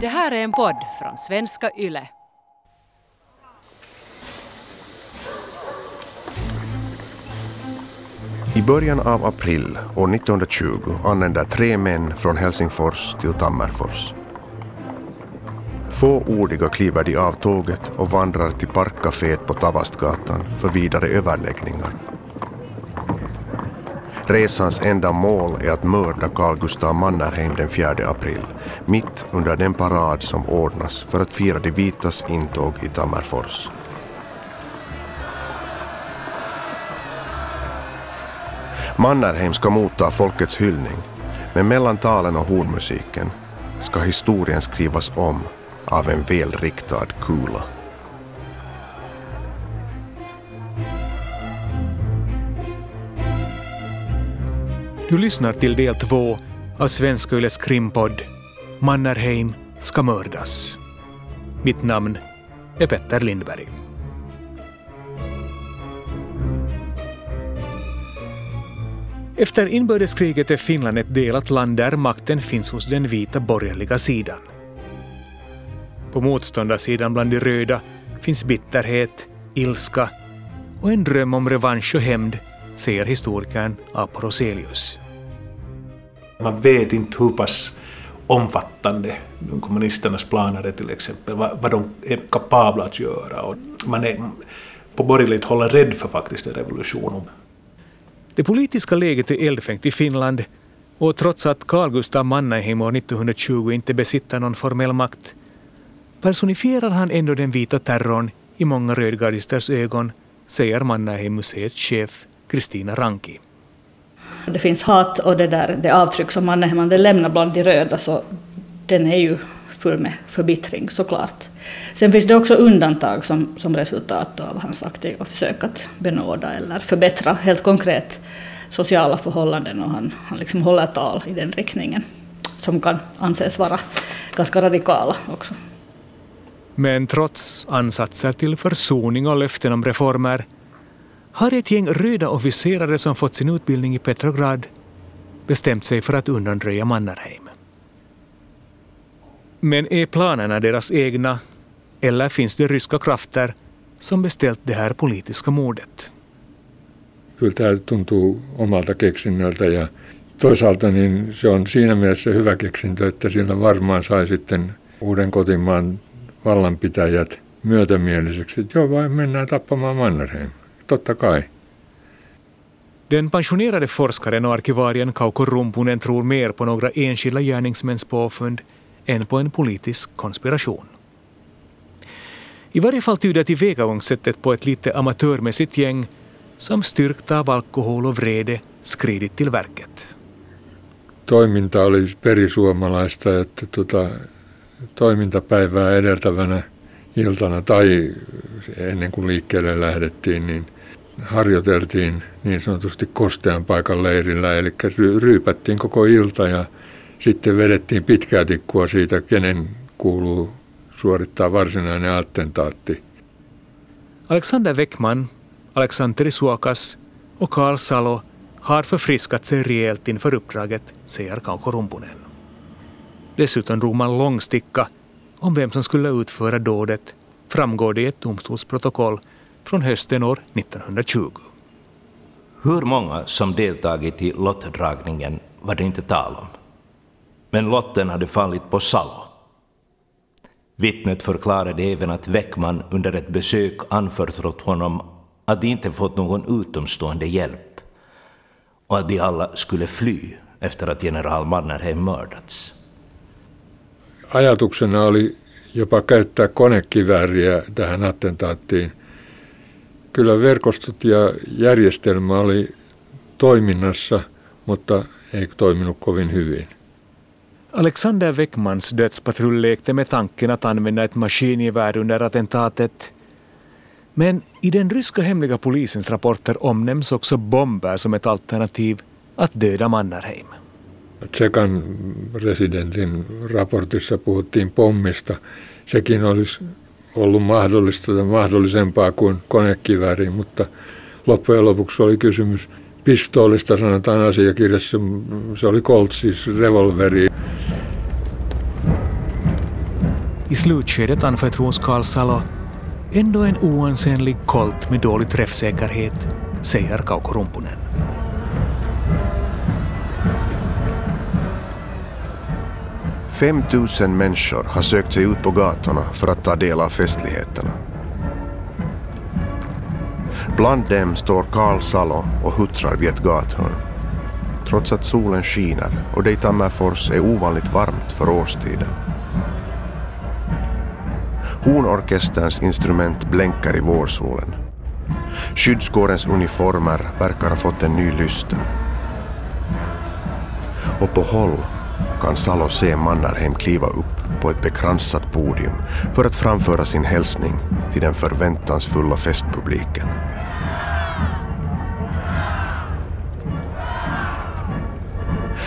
Det här är en podd från svenska YLE. I början av april år 1920 anländer tre män från Helsingfors till Tammerfors. Fåordiga kliver de av tåget och vandrar till parkcaféet på Tavastgatan för vidare överläggningar. Resans enda mål är att mörda Carl Gustav Mannerheim den 4 april, mitt under den parad som ordnas för att fira de vitas intåg i Tammerfors. Mannerheim ska motta folkets hyllning, men mellan talen och hornmusiken ska historien skrivas om av en välriktad kula. Du lyssnar till del två av Svenska Yles krimpodd Mannerheim ska mördas. Mitt namn är Petter Lindberg. Efter inbördeskriget är Finland ett delat land där makten finns hos den vita borgerliga sidan. På motståndarsidan bland de röda finns bitterhet, ilska och en dröm om revansch och hämnd, säger historikern Apo Roselius. Man vet inte hur pass omfattande kommunisternas planer är till exempel, vad, vad de är kapabla att göra. Och man är på borgerligt håll rädd för faktiskt en revolution. Det politiska läget är eldfängt i Finland och trots att Carl Gustaf Mannerheim år 1920 inte besitter någon formell makt personifierar han ändå den vita terrorn i många rödgardisters ögon, säger Mannerheim-museets chef Kristina Ranki. Det finns hat och det, där, det avtryck som Mannerheim lämnar bland de röda så den är ju full med förbittring såklart. Sen finns det också undantag som, som resultat av hans aktiva försök att benåda eller förbättra helt konkret sociala förhållanden och han, han liksom håller tal i den riktningen som kan anses vara ganska radikala också. Men trots ansatser till försoning och löften om reformer har ett gäng röda officerare som fått sin utbildning i Petrograd bestämt sig för att undanröja Mannerheim. Men är planerna deras egna eller finns det ryska krafter som beställt det här politiska mordet? Kyllä tämä tuntuu omalta keksinnöltä ja toisaalta niin se on siinä mielessä hyvä keksintö, että sillä varmaan sai sitten uuden kotimaan vallanpitäjät myötämieliseksi, että joo vai mennään tappamaan Mannerheim. Totta kai. Den pensionerade forskaren och arkivarien Kauko Rumpunen tror mer på några enskilda gärningsmäns påfund än på en politisk konspiration. I varje fall tyder tillvägagångssättet på ett lite amatörmässigt gäng som styrkt av alkohol och vrede skridit till verket. Toiminta oli perisuomalaista, että tuota, toimintapäivää edeltävänä iltana tai ennen kuin liikkeelle lähdettiin, niin harjoiteltiin niin sanotusti kostean paikan leirillä, eli ryypättiin koko ilta ja sitten vedettiin pitkää tikkua siitä, kenen kuuluu suorittaa varsinainen attentaatti. Alexander Weckman, Alexander Suokas och Karl Salo har förfriskat sig rejält inför uppdraget, säger Kauko Rumpunen. Dessutom drog man långsticka om vem som skulle utföra dådet, framgår det i ett domstolsprotokoll från hösten år 1920. Hur många som deltagit i lottdragningen var det inte tal om. Men lotten hade fallit på Salo. Vittnet förklarade även att Weckman under ett besök anförtrott honom att de inte fått någon utomstående hjälp och att de alla skulle fly efter att general Mannerheim mördats. Ajatuksena oli jopa käyttää konekivääriä tähän attentaattiin. Kyllä verkostot ja järjestelmä oli toiminnassa, mutta ei toiminut kovin hyvin. Alexander Weckmans dödspatrull lekte med tanken att använda ett maskingevär under attentatet. Men i den ryska hemliga polisens rapporter omnämns också bomber som ett alternativ att döda Mannerheim. Tsekan presidentin raportissa puhuttiin pommista. Sekin olisi ollut mahdollista tai mahdollisempaa kuin konekivääri, mutta loppujen lopuksi oli kysymys pistoolista, sanotaan asiakirjassa. Se oli Colt, siis revolveri. I slutskedet anförtros Karl Salo ändå en oansenlig kolt med dålig träffsäkerhet, säger Kauko Rumpunen. Fem tusen människor har sökt sig ut på gatorna för att ta del av festligheterna. Bland dem står Karl Salo och huttrar vid ett gathörn. Trots att solen skiner och det i Tammerfors är ovanligt varmt för årstiden. Hornorkesterns instrument blänkar i vårsolen. Skyddskårens uniformer verkar ha fått en ny lyster. Och på håll kan Salo se Mannerheim kliva upp på ett bekransat podium för att framföra sin hälsning till den förväntansfulla festpubliken.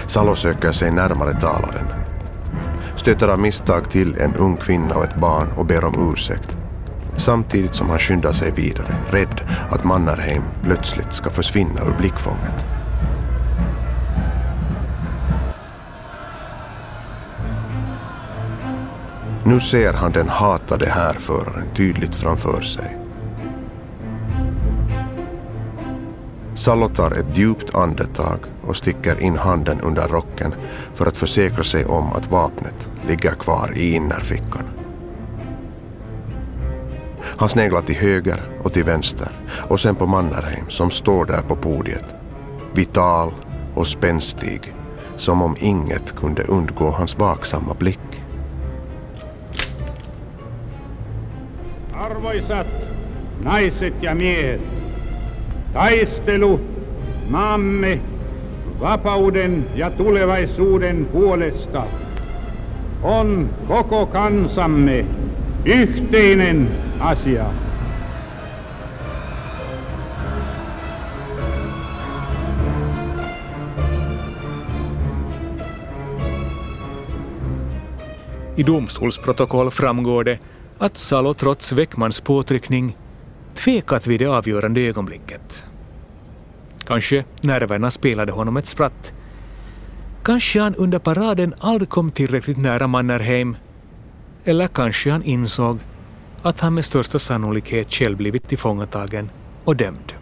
Salo söker sig närmare talaren. Stöter av misstag till en ung kvinna och ett barn och ber om ursäkt. Samtidigt som han skyndar sig vidare, rädd att Mannerheim plötsligt ska försvinna ur blickfånget. Nu ser han den hatade härföraren tydligt framför sig. Salo tar ett djupt andetag och sticker in handen under rocken för att försäkra sig om att vapnet ligger kvar i innerfickan. Han sneglar till höger och till vänster och sen på Mannerheim som står där på podiet. Vital och spänstig, som om inget kunde undgå hans vaksamma blick. Arvoisat naiset ja miehet, taistelu maamme vapauden ja tulevaisuuden puolesta on koko kansamme yhteinen asia. I domstolsprotokoll framgår det att Salo trots Weckmans påtryckning tvekat vid det avgörande ögonblicket. Kanske nerverna spelade honom ett spratt. Kanske han under paraden aldrig kom tillräckligt nära Mannerheim. Eller kanske han insåg att han med största sannolikhet själv blivit tillfångatagen och dömd.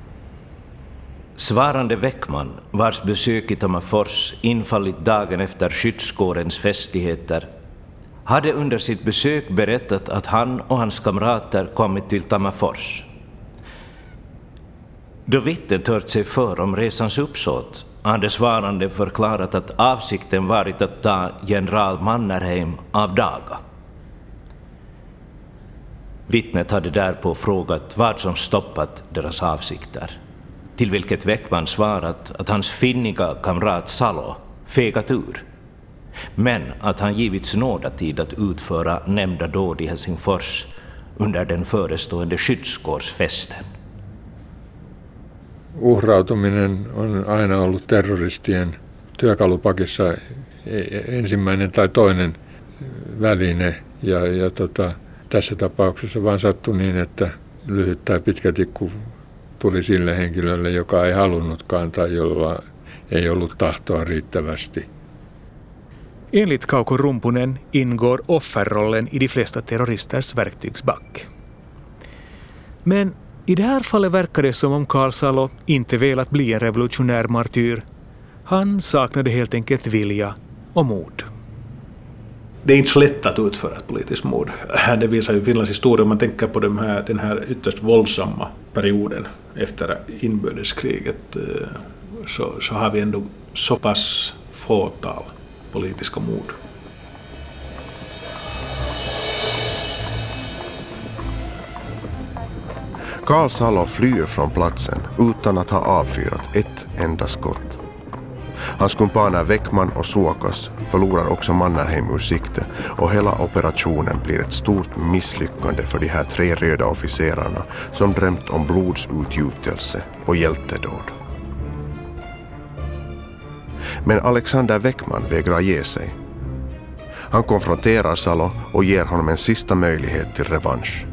Svarande Weckman, vars besök i Tammerfors infallit dagen efter skyddskårens festligheter, hade under sitt besök berättat att han och hans kamrater kommit till Tammerfors. Då vittnet hört sig för om resans uppsåt hade svarande förklarat att avsikten varit att ta general Mannerheim av daga. Vittnet hade därpå frågat vad som stoppat deras avsikter, till vilket Weckman svarat att hans finniga kamrat Salo fegat ur, men att han givits nådatid att utföra nämnda dåd i Helsingfors under den förestående skyddskårsfesten. Uhrautuminen on aina ollut terroristien työkalupakissa ensimmäinen tai toinen väline ja, ja tota, tässä tapauksessa vaan sattui niin, että lyhyt tai pitkä tikku tuli sille henkilölle, joka ei halunnutkaan tai jolla ei ollut tahtoa riittävästi. Enligt Kauko Rumpunen ingår offerrollen i de flesta terroristers verktygsback. Men i det här fallet verkar det som om Karl Salo inte velat bli en revolutionär martyr. Han saknade helt enkelt vilja och mod. Det är inte så lätt att utföra ett politiskt mord. Det visar ju Finlands historia. Om man tänker på den här, den här ytterst våldsamma perioden efter inbördeskriget eh, så, så har vi ändå så pass fåtal politiska mord. Karl Salo flyr från platsen utan att ha avfyrat ett enda skott. Hans kumpaner Weckman och Suokas förlorar också Mannerheim ur sikte och hela operationen blir ett stort misslyckande för de här tre röda officerarna som drömt om blodsutgjutelse och hjältedåd. Men Alexander Weckman vägrar ge sig. Han konfronterar Salo och ger honom en sista möjlighet till revansch.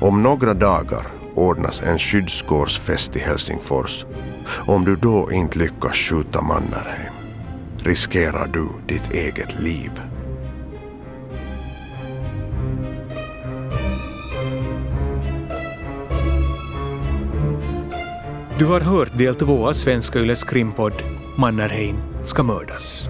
Om några dagar ordnas en skyddskårsfest i Helsingfors. Om du då inte lyckas skjuta Mannerheim riskerar du ditt eget liv. Du har hört del två av Svenska Yles krimpodd Mannerheim ska mördas.